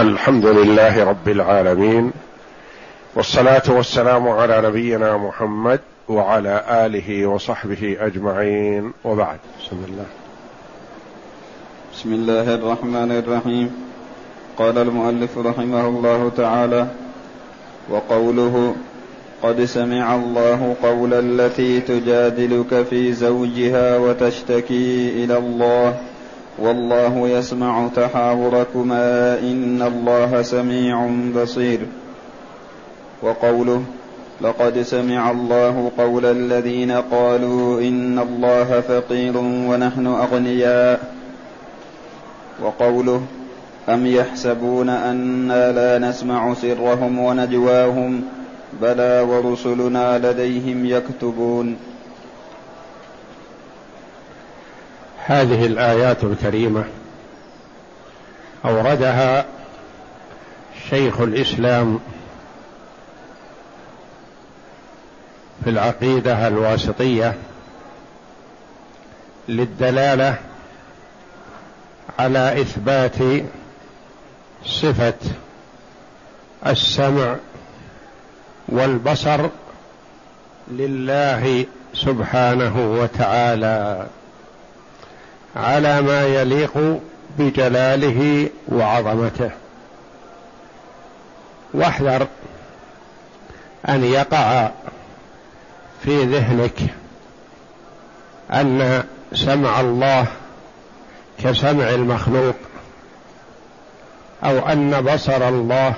الحمد لله رب العالمين والصلاة والسلام على نبينا محمد وعلى آله وصحبه أجمعين وبعد. بسم الله. بسم الله الرحمن الرحيم. قال المؤلف رحمه الله تعالى وقوله قد سمع الله قول التي تجادلك في زوجها وتشتكي إلى الله والله يسمع تحاوركما إن الله سميع بصير. وقوله لقد سمع الله قول الذين قالوا إن الله فقير ونحن أغنياء. وقوله أم يحسبون أنا لا نسمع سرهم ونجواهم بلى ورسلنا لديهم يكتبون. هذه الآيات الكريمة أوردها شيخ الإسلام في العقيدة الواسطية للدلالة على إثبات صفة السمع والبصر لله سبحانه وتعالى. على ما يليق بجلاله وعظمته. واحذر أن يقع في ذهنك أن سمع الله كسمع المخلوق أو أن بصر الله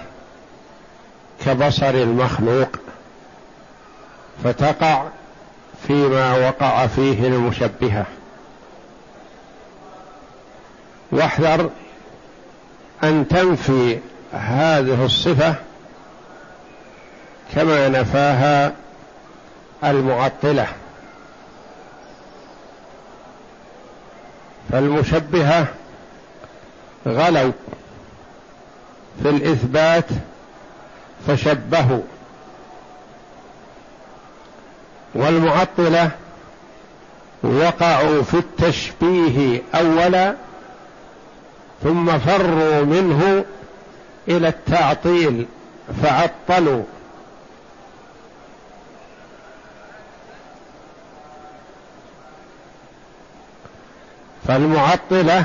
كبصر المخلوق فتقع فيما وقع فيه المشبهة. واحذر أن تنفي هذه الصفة كما نفاها المعطلة. فالمشبهة غلوا في الإثبات فشبهوا والمعطلة وقعوا في التشبيه أولا ثم فروا منه إلى التعطيل فعطلوا. فالمعطلة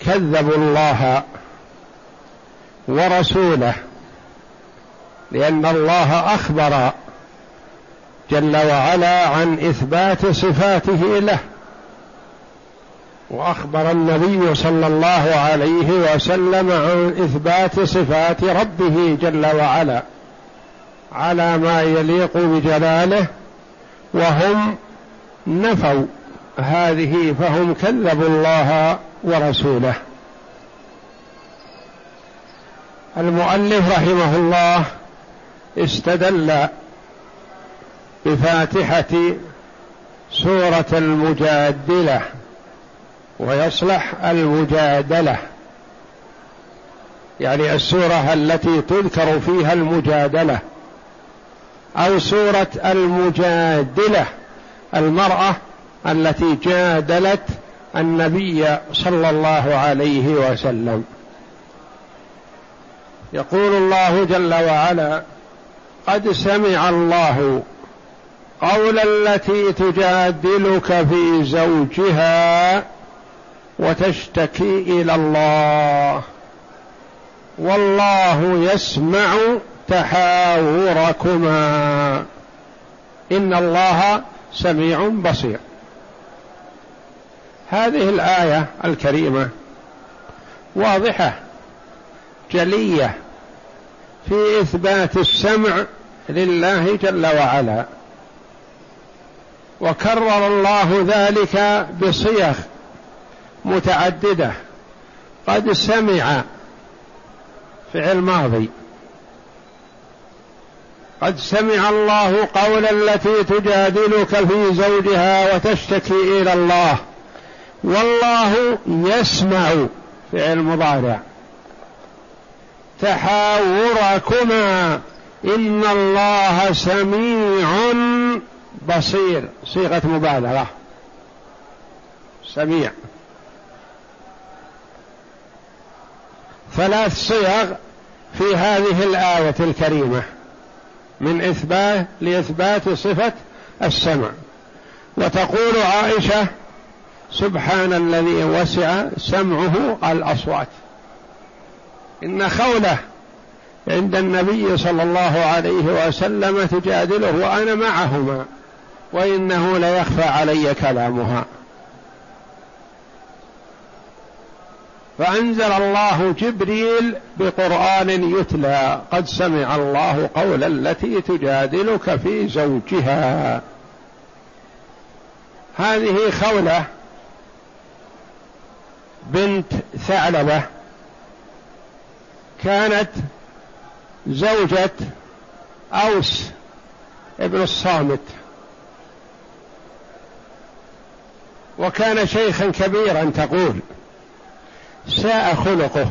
كذبوا الله ورسوله لأن الله أخبر جل وعلا عن إثبات صفاته له. وأخبر النبي صلى الله عليه وسلم عن إثبات صفات ربه جل وعلا على ما يليق بجلاله وهم نفوا هذه فهم كذبوا الله ورسوله. المؤلف رحمه الله استدل بفاتحة سورة المجادلة. ويصلح المجادلة. يعني السورة التي تذكر فيها المجادلة أو سورة المجادلة المرأة التي جادلت النبي صلى الله عليه وسلم. يقول الله جل وعلا قد سمع الله قول التي تجادلك في زوجها وتشتكي إلى الله. والله يسمع تحاوركما. إن الله سميع بصير. هذه الآية الكريمة واضحة جلية في إثبات السمع لله جل وعلا. وكرر الله ذلك بصيغ متعددة. قد سمع فعل ماضي. قد سمع الله قول التي تجادلك في زوجها وتشتكي إلى الله. والله يسمع فعل مضارع. تحاوركما. إن الله سميع بصير. صيغة مبالغة. سميع. ثلاث صيغ في هذه الآية الكريمة من إثبات لإثبات صفة السمع. وتقول عائشة سبحان الذي وسع سمعه الأصوات. إن خولة عند النبي صلى الله عليه وسلم تجادله وأنا معهما وإنه ليخفى علي كلامها. فأنزل الله جبريل بقرآن يتلى قد سمع الله قول التي تجادلك في زوجها. هذه خولة بنت ثعلبة كانت زوجة أوس ابن الصامت وكان شيخا كبيرا تقول ساء خلقه.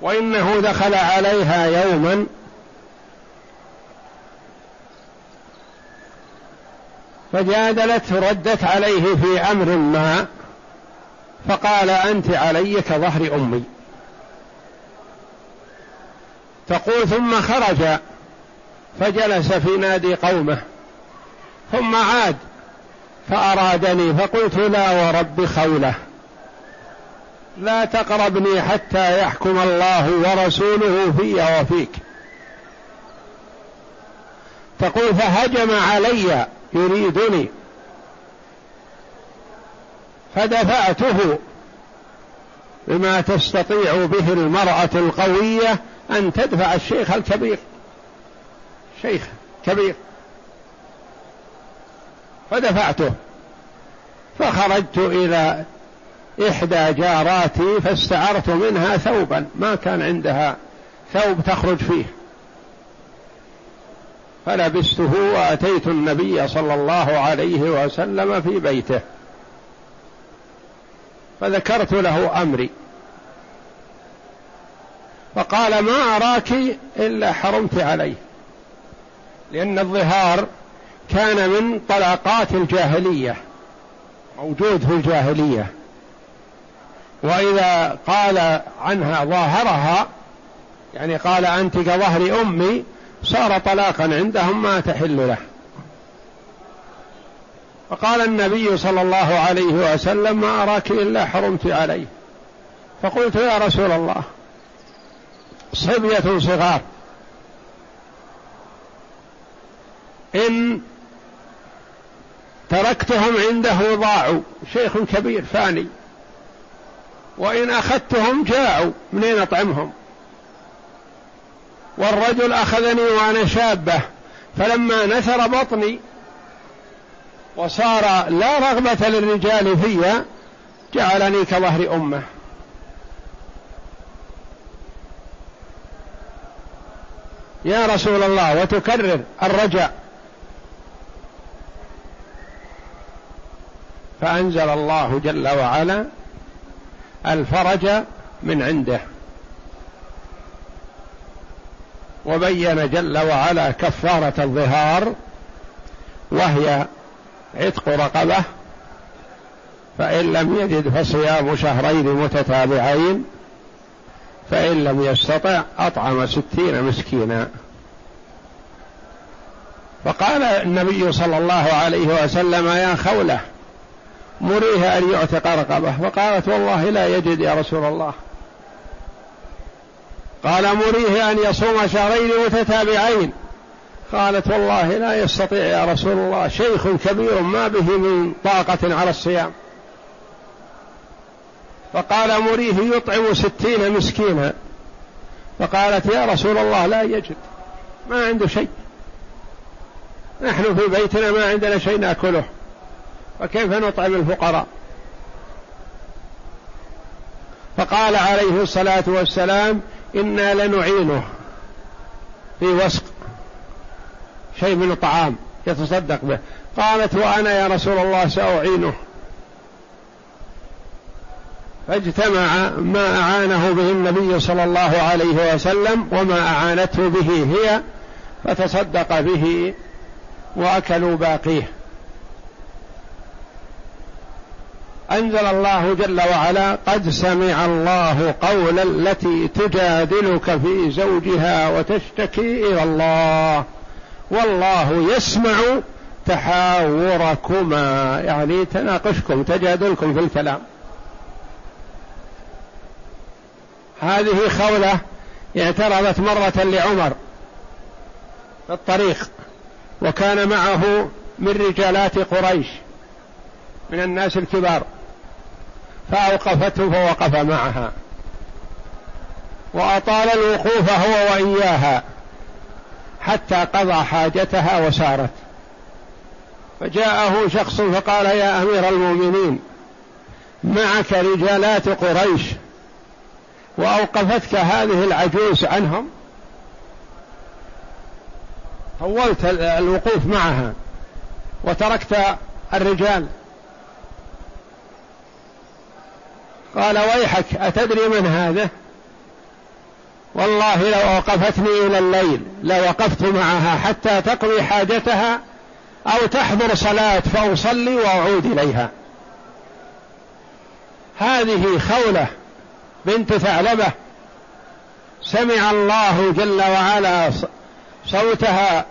وإنه دخل عليها يوما. فجادلت ردت عليه في أمر ما فقال أنت علي كظهر أمي. تقول ثم خرج فجلس في نادي قومه. ثم عاد فأرادني فقلت لا ورب خوله. لا تقربني حتى يحكم الله ورسوله في وفيك. تقول فهجم علي يريدني. فدفعته بما تستطيع به المرأة القوية أن تدفع الشيخ الكبير. شيخ كبير. فدفعته. فخرجت إلى إحدى جاراتي فاستعرت منها ثوبا. ما كان عندها ثوب تخرج فيه. فلبسته وأتيت النبي صلى الله عليه وسلم في بيته. فذكرت له أمري. فقال ما أراك إلا حرمت عليه. لأن الظهار كان من طلاقات الجاهلية موجود في الجاهلية. وإذا قال عنها ظاهرها يعني قال انت كظهر أمي صار طلاقا عندهم ما تحل له. فقال النبي صلى الله عليه وسلم ما أراك إلا حرمت عليه فقلت يا رسول الله صبية صغار إن تركتهم عنده ضاعوا شيخ كبير فاني. وإن أخذتهم جاعوا منين أطعمهم؟ والرجل أخذني وأنا شابة فلما نثر بطني وصار لا رغبة للرجال في جعلني كظهر أمه. يا رسول الله وتكرر الرجاء فأنزل الله جل وعلا الفرج من عنده. وبين جل وعلا كفارة الظهار وهي عتق رقبة فإن لم يجد فصيام شهرين متتابعين فإن لم يستطع أطعم ستين مسكينا. فقال النبي صلى الله عليه وسلم يا خولة مريه أن يعتق رقبة. فقالت والله لا يجد يا رسول الله. قال مريه أن يصوم شهرين متتابعين. قالت والله لا يستطيع يا رسول الله. شيخ كبير ما به من طاقة على الصيام. فقال مريه يطعم ستين مسكينا. فقالت يا رسول الله لا يجد. ما عنده شيء. نحن في بيتنا ما عندنا شيء نأكله. فكيف نطعم الفقراء؟ فقال عليه الصلاة والسلام إنا لنعينه في وسق شيء من الطعام يتصدق به. قالت وأنا يا رسول الله سأعينه. فاجتمع ما أعانه به النبي صلى الله عليه وسلم وما أعانته به هي فتصدق به وأكلوا باقيه. أنزل الله جل وعلا قد سمع الله قولا التي تجادلك في زوجها وتشتكي إلى الله. والله يسمع تحاوركما. يعني تناقشكم تجادلكم في الكلام. هذه خولة اعترضت مرة لعمر في الطريق وكان معه من رجالات قريش من الناس الكبار. فأوقفته فوقف معها. وأطال الوقوف هو وإياها حتى قضى حاجتها وسارت. فجاءه شخص فقال يا أمير المؤمنين معك رجالات قريش وأوقفتك هذه العجوز عنهم؟ طولت الوقوف معها وتركت الرجال قال ويحك أتدري من هذا؟ والله لو أوقفتني إلى الليل لوقفت معها حتى تقضي حاجتها أو تحضر صلاة فأصلي وأعود إليها. هذه خولة بنت ثعلبة. سمع الله جل وعلا صوتها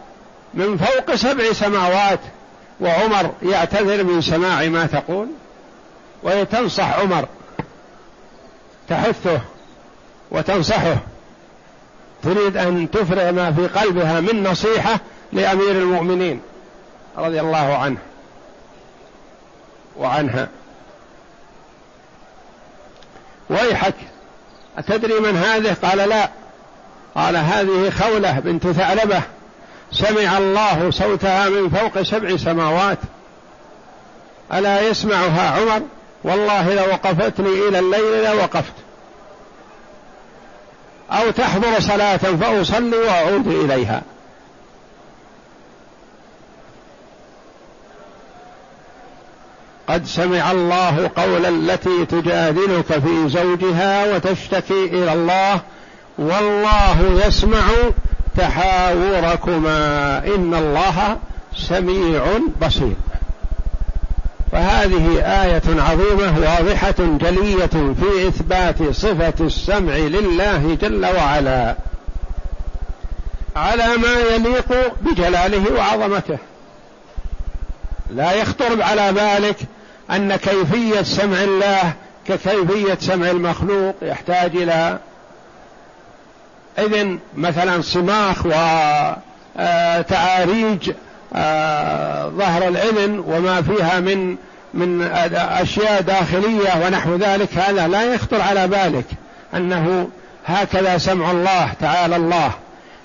من فوق سبع سماوات وعمر يعتذر من سماع ما تقول وهي تنصح عمر تحثه وتنصحه. تريد أن تفرغ ما في قلبها من نصيحة لأمير المؤمنين رضي الله عنه وعنها. ويحك أتدري من هذه؟ قال لا. قال هذه خولة بنت ثعلبة. سمع الله صوتها من فوق سبع سماوات. ألا يسمعها عمر؟ والله لو وقفتني إلى الليل لوقفت أو تحضر صلاة فأصلي وأعود إليها. قد سمع الله قول التي تجادلك في زوجها وتشتكي إلى الله والله يسمع تحاوركما. إن الله سميع بصير. فهذه آية عظيمة واضحة جلية في إثبات صفة السمع لله جل وعلا على ما يليق بجلاله وعظمته. لا يخطر على بالك أن كيفية سمع الله ككيفية سمع المخلوق يحتاج إلى إذن مثلا صماخ وتعاريج ظهر العلن وما فيها من من أشياء داخلية ونحو ذلك هذا لا يخطر على بالك أنه هكذا سمع الله تعالى الله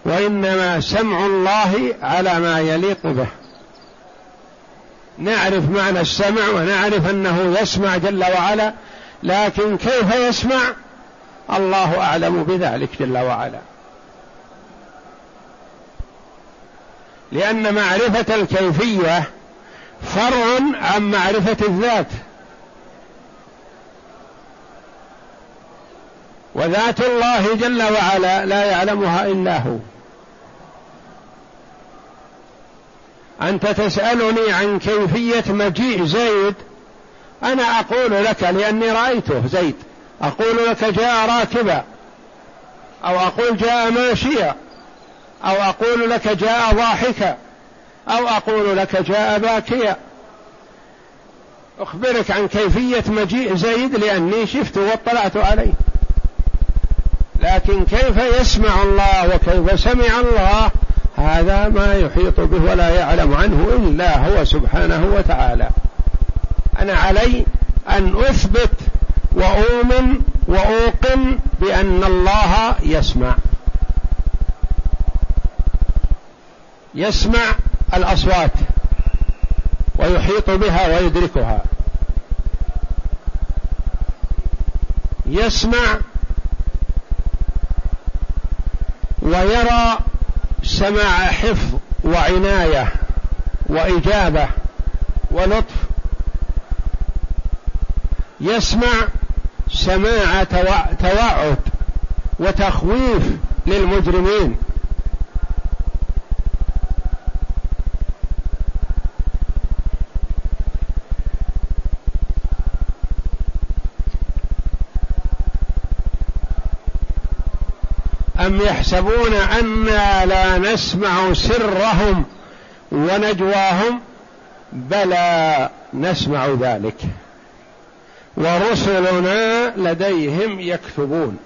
وإنما سمع الله على ما يليق به. نعرف معنى السمع ونعرف أنه يسمع جل وعلا لكن كيف يسمع؟ الله أعلم بذلك جل وعلا. لأن معرفة الكيفية فرع عن معرفة الذات. وذات الله جل وعلا لا يعلمها إلا هو. أنت تسألني عن كيفية مجيء زيد أنا أقول لك لأني رأيته زيد أقول لك جاء راكبا أو أقول جاء ماشيا أو أقول لك جاء ضاحكا أو أقول لك جاء باكيا. أخبرك عن كيفية مجيء زيد لأني شفته واطلعت عليه. لكن كيف يسمع الله وكيف سمع الله هذا ما يحيط به ولا يعلم عنه إلا هو سبحانه وتعالى. أنا علي أن أثبت وأؤمن وأوقن بأن الله يسمع. يسمع الأصوات ويحيط بها ويدركها. يسمع ويرى سماع حفظ وعناية وإجابة ولطف. يسمع سماع توعد وتخويف للمجرمين. أم يحسبون أنا لا نسمع سرهم ونجواهم بلى نسمع ذلك. ورسلنا لديهم يكتبون.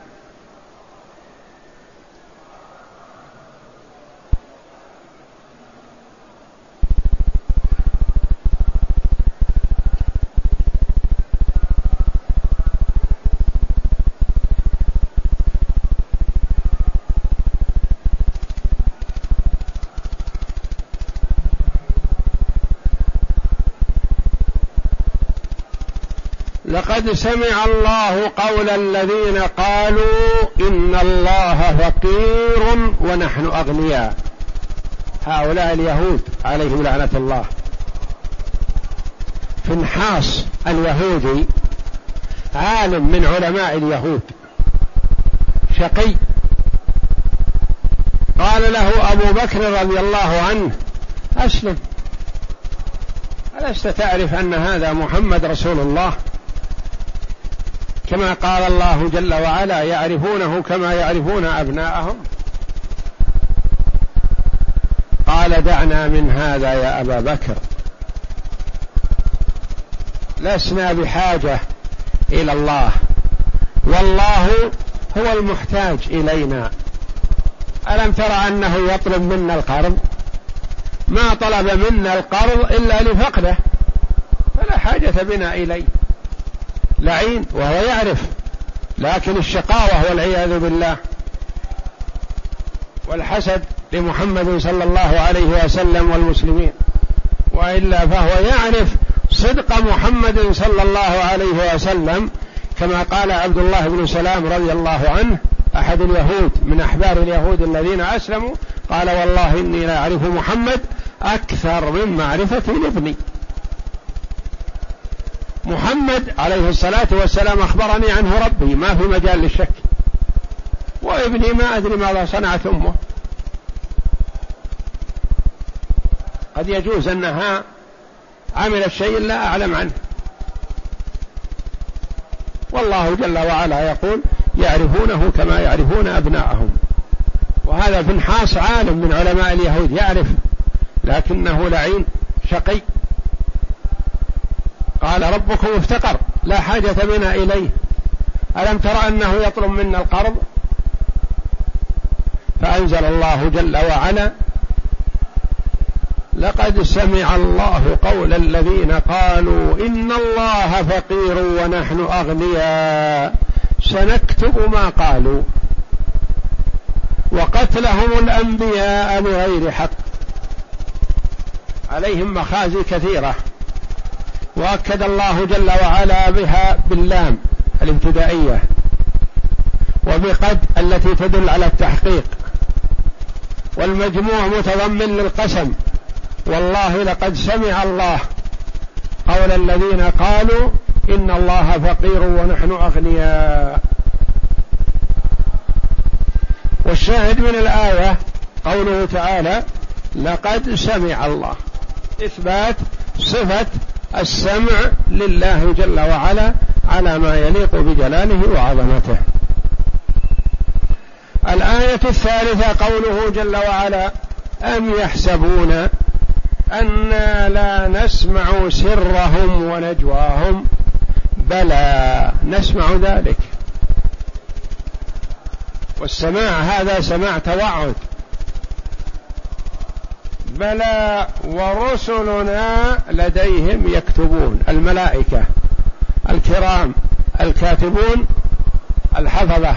سمع الله قول الذين قالوا إن الله فقير ونحن أغنياء. هؤلاء اليهود عليهم لعنة الله. فنحاس اليهودي عالم من علماء اليهود. شقي. قال له أبو بكر رضي الله عنه أسلم. ألست تعرف أن هذا محمد رسول الله؟ كما قال الله جل وعلا يعرفونه كما يعرفون أبناءهم. قال دعنا من هذا يا أبا بكر. لسنا بحاجة إلى الله. والله هو المحتاج إلينا. ألم تر أنه يطلب منا القرض؟ ما طلب منا القرض إلا لفقده. فلا حاجة بنا إليه. لعين وهو يعرف لكن الشقاوة والعياذ بالله. والحسد لمحمد صلى الله عليه وسلم والمسلمين. وإلا فهو يعرف صدق محمد صلى الله عليه وسلم كما قال عبد الله بن سلام رضي الله عنه أحد اليهود من أحبار اليهود الذين أسلموا قال والله إني لا أعرف محمد أكثر من معرفتي لابني محمد عليه الصلاة والسلام أخبرني عنه ربي ما في مجال للشك. وابني ما أدري ماذا صنعت أمه. قد يجوز أنها عملت شيء لا أعلم عنه. والله جل وعلا يقول يعرفونه كما يعرفون أبناءهم. وهذا فنحاس عالم من علماء اليهود يعرف لكنه لعين شقي. قال ربكم افتقر لا حاجة بنا إليه. ألم تر أنه يطلب منا القرض؟ فأنزل الله جل وعلا لقد سمع الله قول الذين قالوا إن الله فقير ونحن أغنياء سنكتب ما قالوا وقتلهم الأنبياء بغير حق. عليهم مخازي كثيرة. وأكد الله جل وعلا بها باللام الابتدائية وبقد التي تدل على التحقيق. والمجموع متضمن للقسم. والله لقد سمع الله قول الذين قالوا إن الله فقير ونحن أغنياء. والشاهد من الآية قوله تعالى لقد سمع الله. إثبات صفة السمع لله جل وعلا على ما يليق بجلاله وعظمته. الآية الثالثة قوله جل وعلا أم يحسبون أنا لا نسمع سرهم ونجواهم بلى نسمع ذلك. والسماع هذا سماع توعد. بلى ورسلنا لديهم يكتبون الملائكة الكرام الكاتبون الحفظة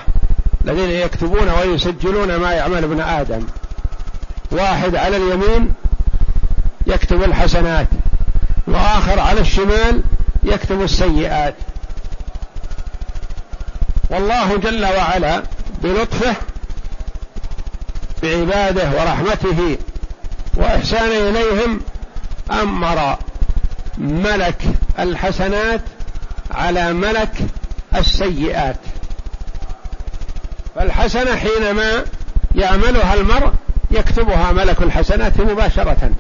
الذين يكتبون ويسجلون ما يعمل ابن آدم. واحد على اليمين يكتب الحسنات وآخر على الشمال يكتب السيئات. والله جل وعلا بلطفه بعباده ورحمته وإحسان إليهم أمر ملك الحسنات على ملك السيئات. فالحسنة حينما يعملها المرء يكتبها ملك الحسنات مباشرة.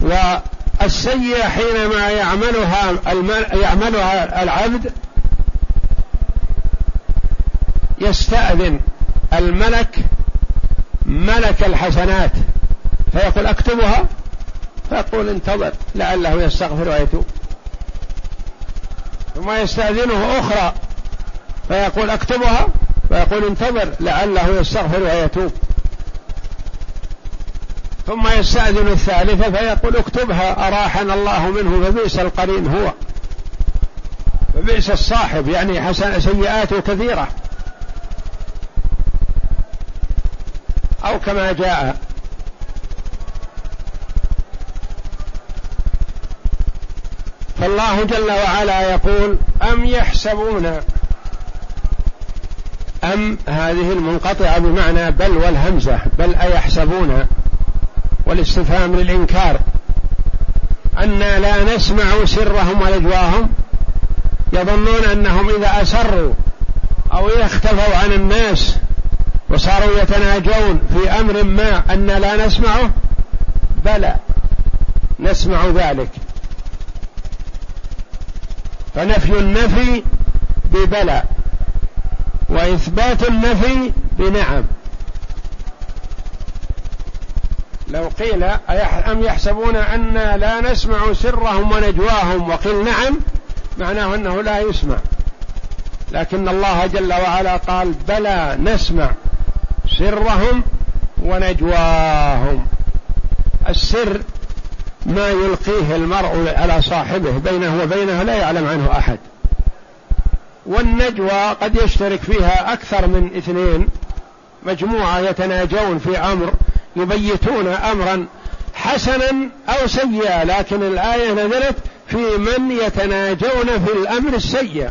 والسيئة حينما يعملها يعملها العبد يستأذن الملك ملك الحسنات. فيقول اكتبها؟ فيقول انتظر لعله يستغفر ويتوب. ثم يستأذنه أخرى. فيقول اكتبها؟ فيقول انتظر لعله يستغفر ويتوب. ثم يستأذن الثالثة فيقول اكتبها. أراحنا الله منه فبئس القرين هو. فبئس الصاحب يعني حسن سيئاته كثيرة. أو كما جاء. فالله جل وعلا يقول أم يحسبون؟ أم هذه المنقطعة بمعنى بل والهمزة بل أيحسبون؟ والاستفهام للإنكار. أنا لا نسمع سرهم ونجواهم يظنون أنهم إذا أسروا أو إذا اختفوا عن الناس وصاروا يتناجون في أمر ما أن لا نسمعه؟ بلى. نسمع ذلك. فنفي النفي ببلى. وإثبات النفي بنعم. لو قيل أم يحسبون أنا لا نسمع سرهم ونجواهم وقيل نعم معناه أنه لا يسمع. لكن الله جل وعلا قال بلى نسمع. سرهم ونجواهم. السر ما يلقيه المرء على صاحبه بينه وبينه لا يعلم عنه أحد. والنجوى قد يشترك فيها أكثر من اثنين. مجموعة يتناجون في أمر يبيتون امرا حسنا أو سيئا لكن الآية نزلت في من يتناجون في الأمر السيء.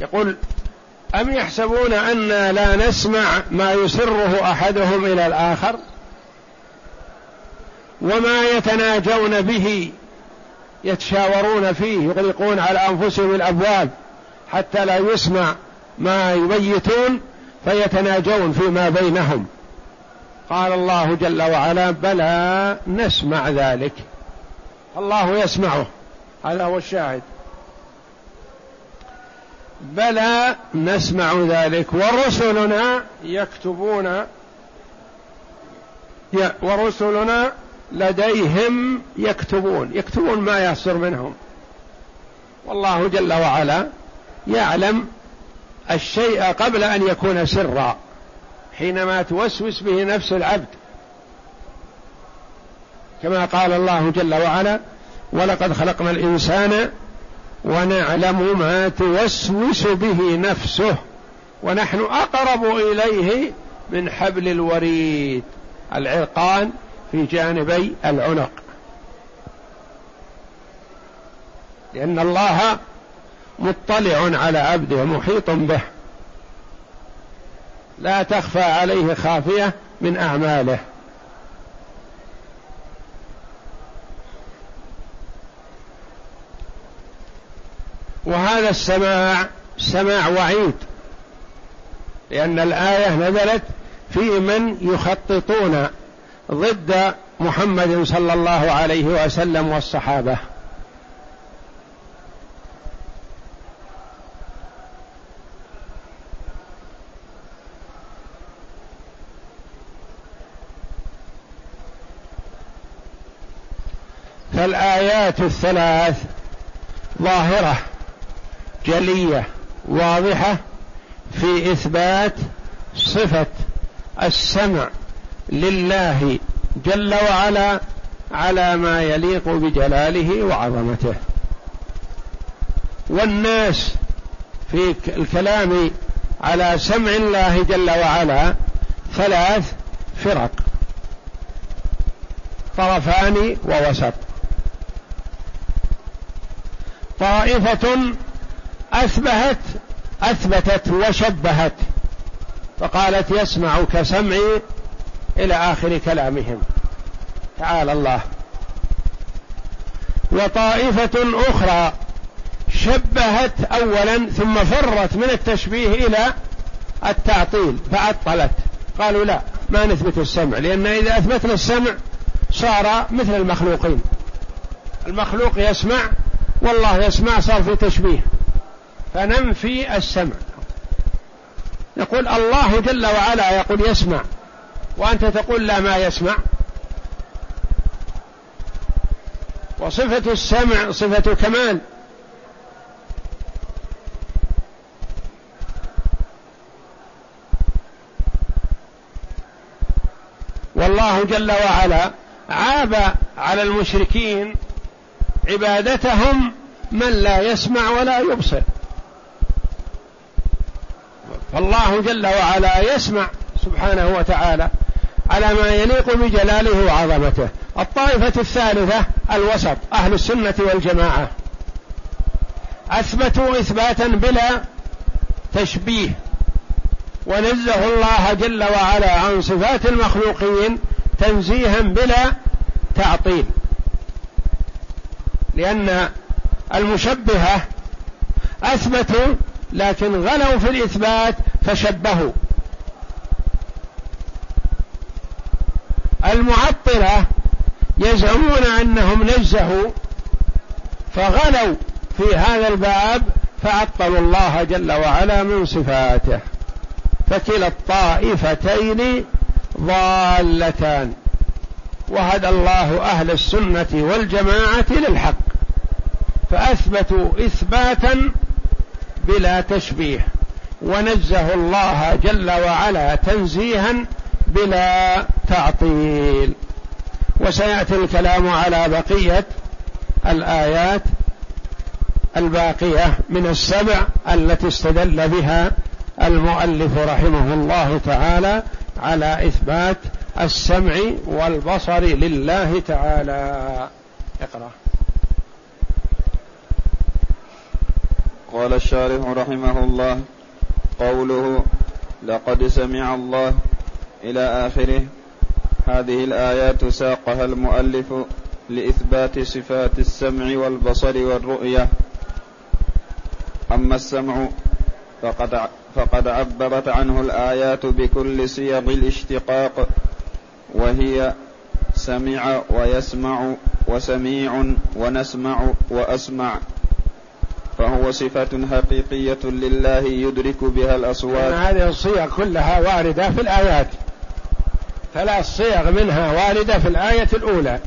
يقول أم يحسبون أنا لا نسمع ما يسره أحدهم إلى الآخر؟ وما يتناجون به يتشاورون فيه يغلقون على أنفسهم الأبواب حتى لا يسمع ما يبيتون فيتناجون فيما بينهم. قال الله جل وعلا بلى نسمع ذلك. الله يسمعه. هذا هو الشاهد. بلى نسمع ذلك ورسلنا يكتبون ورسلنا لديهم يكتبون يكتبون ما يصدر منهم. والله جل وعلا يعلم الشيء قبل أن يكون سرا حينما توسوس به نفس العبد. كما قال الله جل وعلا ولقد خلقنا الإنسان ونعلم ما توسوس به نفسه ونحن أقرب إليه من حبل الوريد العرقان في جانبي العنق. لأن الله مطلع على عبده محيط به. لا تخفى عليه خافية من أعماله. وهذا السماع سماع وعيد. لأن الآية نزلت في من يخططون ضد محمد صلى الله عليه وسلم والصحابة. فالآيات الثلاث ظاهرة. جلية واضحة في إثبات صفة السمع لله جل وعلا على ما يليق بجلاله وعظمته. والناس في الكلام على سمع الله جل وعلا ثلاث فرق طرفان ووسط. طائفة أثبتت أثبتت وشبهت فقالت يسمع كسمعي إلى آخر كلامهم. تعالى الله. وطائفة أخرى شبهت أولا ثم فرت من التشبيه إلى التعطيل فعطلت. قالوا لا ما نثبت السمع لأن إذا أثبتنا السمع صار مثل المخلوقين. المخلوق يسمع والله يسمع صار في تشبيه. فننفي السمع. نقول الله جل وعلا يقول يسمع. وأنت تقول لا ما يسمع. وصفة السمع صفة كمال. والله جل وعلا عاب على المشركين عبادتهم من لا يسمع ولا يبصر. فالله جل وعلا يسمع سبحانه وتعالى على ما يليق بجلاله وعظمته. الطائفة الثالثة الوسط أهل السنة والجماعة. أثبتوا إثباتا بلا تشبيه. ونزه الله جل وعلا عن صفات المخلوقين تنزيها بلا تعطيل. لأن المشبهة أثبتوا لكن غلوا في الإثبات فشبهوا. المعطلة يزعمون أنهم نزهوا فغلوا في هذا الباب فعطلوا الله جل وعلا من صفاته. فكلا الطائفتين ضالتان. وهدى الله أهل السنة والجماعة للحق. فأثبتوا إثباتا بلا تشبيه ونزه الله جل وعلا تنزيها بلا تعطيل. وسيأتي الكلام على بقية الآيات الباقية من السبع التي استدل بها المؤلف رحمه الله تعالى على إثبات السمع والبصر لله تعالى. اقرأ. قال الشارح رحمه الله قوله لقد سمع الله إلى آخره. هذه الآيات ساقها المؤلف لإثبات صفات السمع والبصر والرؤية. أما السمع فقد فقد عبرت عنه الآيات بكل صيغ الاشتقاق وهي سمع ويسمع وسميع ونسمع وأسمع. فهو صفة حقيقية لله يدرك بها الأصوات. هذه الصيغ كلها واردة في الآيات. ثلاث صيغ منها واردة في الآية الأولى.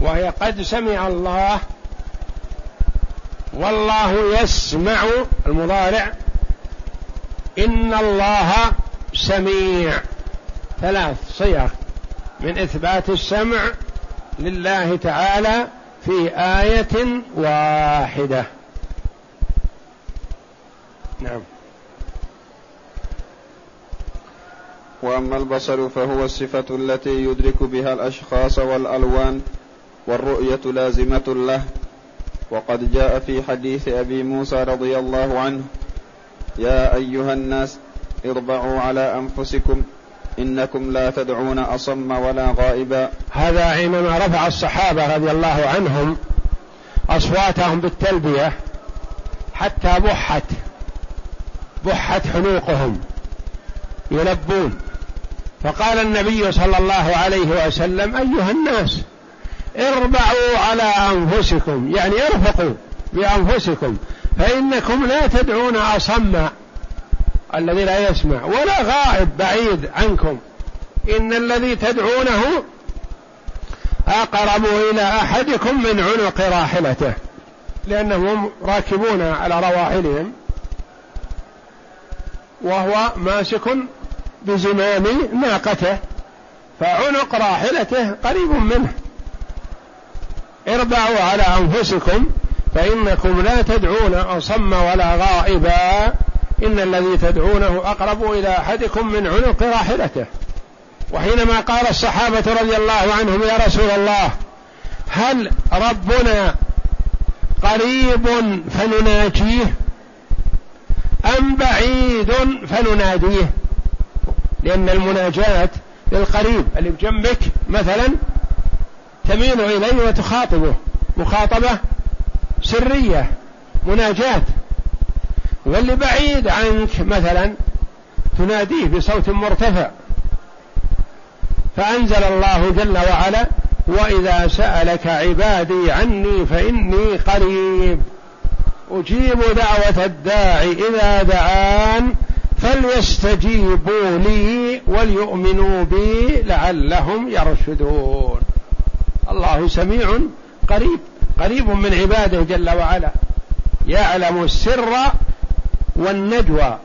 وهي قد سمع الله والله يسمع المضارع. إن الله سميع. ثلاث صيغ من إثبات السمع لله تعالى في آية واحدة. نعم. وأما البصر فهو الصفة التي يدرك بها الأشخاص والألوان والرؤية لازمة له. وقد جاء في حديث أبي موسى رضي الله عنه يا أيها الناس اربعوا على أنفسكم إنكم لا تدعون أصم ولا غائبا. هذا حينما رفع الصحابة رضي الله عنهم أصواتهم بالتلبية حتى بحت. بحت حلوقهم يلبون. فقال النبي صلى الله عليه وسلم أيها الناس اربعوا على أنفسكم يعني ارفقوا بأنفسكم فإنكم لا تدعون أصم الذي لا يسمع ولا غائب بعيد عنكم. إن الذي تدعونه أقرب إلى أحدكم من عنق راحلته لأنهم راكبون على رواحلهم. وهو ماسك بزمام ناقته فعنق راحلته قريب منه. اربعوا على أنفسكم فإنكم لا تدعون أصم ولا غائبا إن الذي تدعونه أقرب إلى أحدكم من عنق راحلته. وحينما قال الصحابة رضي الله عنهم يا رسول الله هل ربنا قريب فنناجيه؟ أم بعيد فنناديه. لأن المناجاة للقريب اللي بجنبك مثلا تميل إليه وتخاطبه. مخاطبة سرية مناجاة. واللي بعيد عنك مثلا تناديه بصوت مرتفع. فأنزل الله جل وعلا وإذا سألك عبادي عني فإني قريب. أجيب دعوة الداعي إذا دعان فليستجيبوا لي وليؤمنوا بي لعلهم يرشدون. الله سميع قريب قريب من عباده جل وعلا. يعلم السر والنجوى.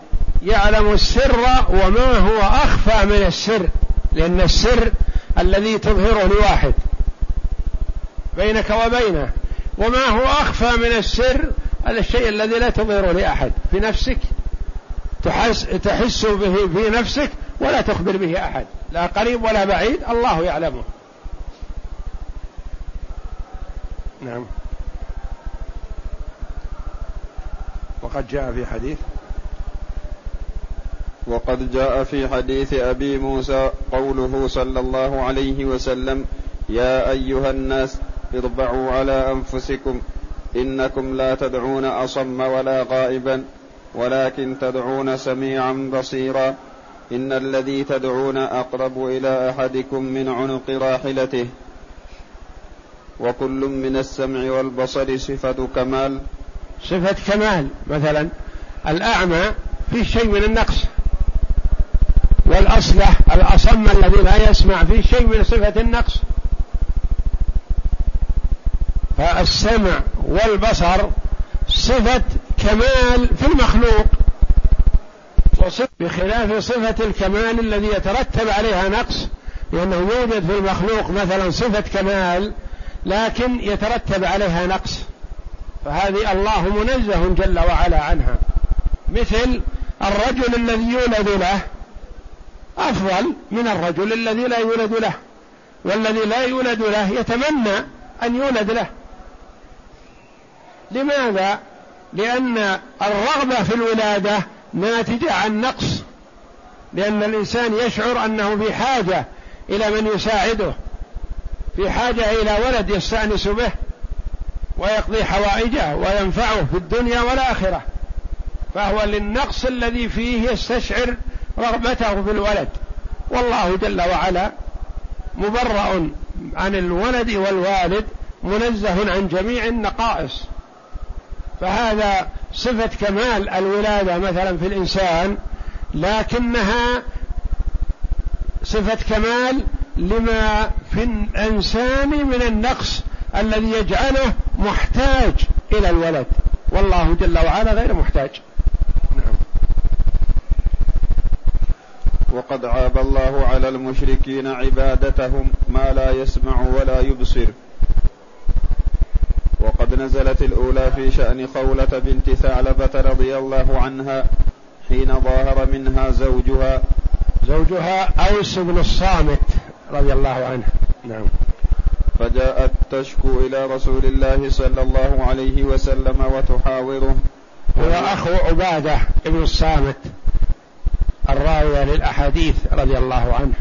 يعلم السر وما هو أخفى من السر لأن السر الذي تظهره لواحد. بينك وبينه. وما هو أخفى من السر؟ الشيء الذي لا تظهره لأحد. في نفسك تحس تحس به في نفسك ولا تخبر به أحد. لا قريب ولا بعيد الله يعلمه نعم. وقد جاء في حديث وقد جاء في حديث أبي موسى قوله صلى الله عليه وسلم يا أيها الناس اربعوا على أنفسكم إنكم لا تدعون أصم ولا غائبا ولكن تدعون سميعا بصيرا. إن الذي تدعون أقرب إلى أحدكم من عنق راحلته. وكل من السمع والبصر صفة كمال. صفة كمال مثلا الأعمى فيه شيء من النقص. والأصلح الأصم الذي لا يسمع فيه شيء من صفة النقص. فالسمع والبصر صفة كمال في المخلوق بخلاف صفة الكمال الذي يترتب عليها نقص لأنه يوجد في المخلوق مثلا صفة كمال لكن يترتب عليها نقص. فهذه الله منزه جل وعلا عنها. مثل الرجل الذي يولد له أفضل من الرجل الذي لا يولد له والذي لا يولد له يتمنى أن يولد له. لماذا؟ لأن الرغبة في الولادة ناتجة عن نقص. لأن الإنسان يشعر أنه في حاجة إلى من يساعده في حاجة إلى ولد يستأنس به ويقضي حوائجه وينفعه في الدنيا والآخرة. فهو للنقص الذي فيه يستشعر رغبته في الولد. والله جل وعلا مبرأ عن الولد والوالد منزه عن جميع النقائص. فهذا صفة كمال الولادة مثلا في الإنسان لكنها صفة كمال لما في الإنسان من النقص الذي يجعله محتاج إلى الولد. والله جل وعلا غير محتاج. وقد عاب الله على المشركين عبادتهم ما لا يسمع ولا يبصر. نزلت الأولى في شأن خولة بنت ثعلبة رضي الله عنها حين ظاهر منها زوجها. زوجها أوس بن الصامت رضي الله عنه. نعم. فجاءت تشكو إلى رسول الله صلى الله عليه وسلم وتحاوره. هو أخو عبادة بن الصامت الراوية للأحاديث رضي الله عنه.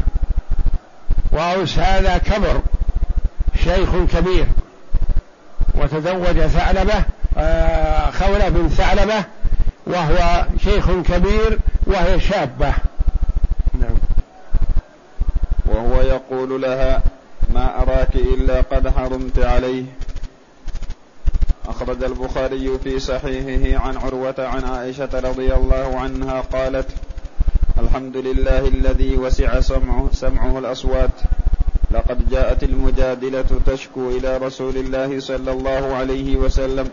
وأوس هذا كبر شيخ كبير. وتزوج ثعلبة آه، خولة بن ثعلبة وهو شيخ كبير وهي شابة. نعم. وهو يقول لها ما أراك إلا قد حرمت عليه. أخرج البخاري في صحيحه عن عروة عن عائشة رضي الله عنها قالت الحمد لله الذي وسع سمعه, سمعه الأصوات. لقد جاءت المجادلة تشكو إلى رسول الله صلى الله عليه وسلم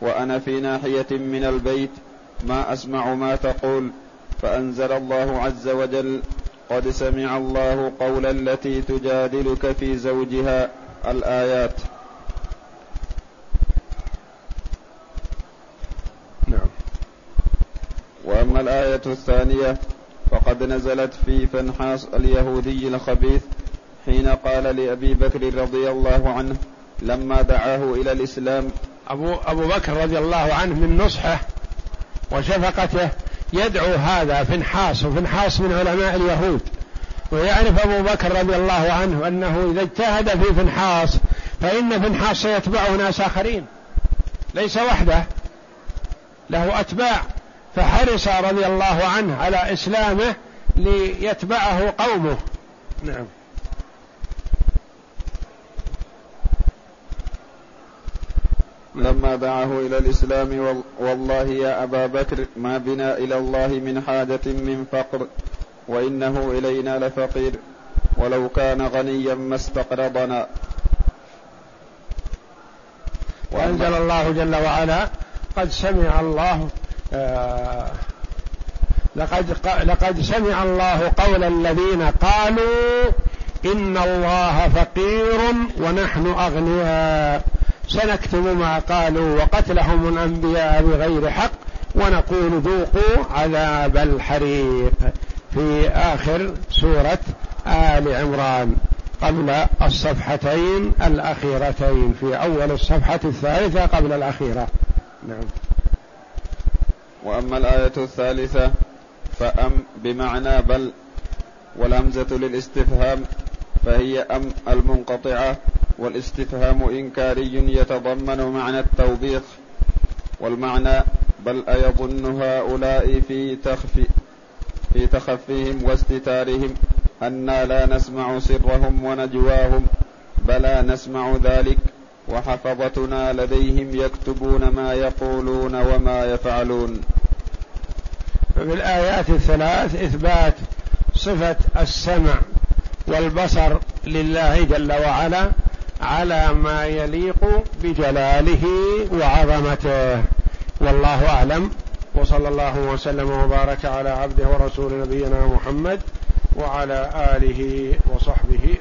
وأنا في ناحية من البيت ما أسمع ما تقول فأنزل الله عز وجل قد سمع الله قول التي تجادلك في زوجها الآيات. نعم. وأما الآية الثانية فقد نزلت في فنحاس اليهودي الخبيث حين قال لأبي بكر رضي الله عنه لما دعاه إلى الإسلام. أبو, أبو بكر رضي الله عنه من نصحه وشفقته يدعو هذا فنحاس وفنحاس من علماء اليهود. ويعرف أبو بكر رضي الله عنه أنه إذا اجتهد في فنحاس فإن فنحاس سيتبعه ناس آخرين. ليس وحده له أتباع. فحرص رضي الله عنه على إسلامه ليتبعه قومه. نعم. لما دعاه إلى الإسلام والله يا أبا بكر ما بنا إلى الله من حاجة من فقر وإنه إلينا لفقير ولو كان غنيا ما استقرضنا. وأنزل الله جل وعلا قد سمع الله آه لقد لقد سمع الله قول الذين قالوا إن الله فقير ونحن أغنياء. سنكتب ما قالوا وقتلهم الأنبياء بغير حق ونقول ذوقوا عذاب الحريق. في آخر سورة آل عمران قبل الصفحتين الأخيرتين في أول الصفحة الثالثة قبل الأخيرة. نعم. وأما الآية الثالثة فأم بمعنى بل والهمزة للاستفهام فهي أم المنقطعة والاستفهام إنكاري يتضمن معنى التوبيخ والمعنى بل أيظن هؤلاء في تخفي في تخفيهم واستتارهم أنا لا نسمع سرهم ونجواهم بلى نسمع ذلك وحفظتنا لديهم يكتبون ما يقولون وما يفعلون. ففي الآيات الثلاث إثبات صفة السمع والبصر لله جل وعلا على ما يليق بجلاله وعظمته. والله أعلم. وصلى الله وسلم وبارك على عبده ورسول نبينا محمد وعلى آله وصحبه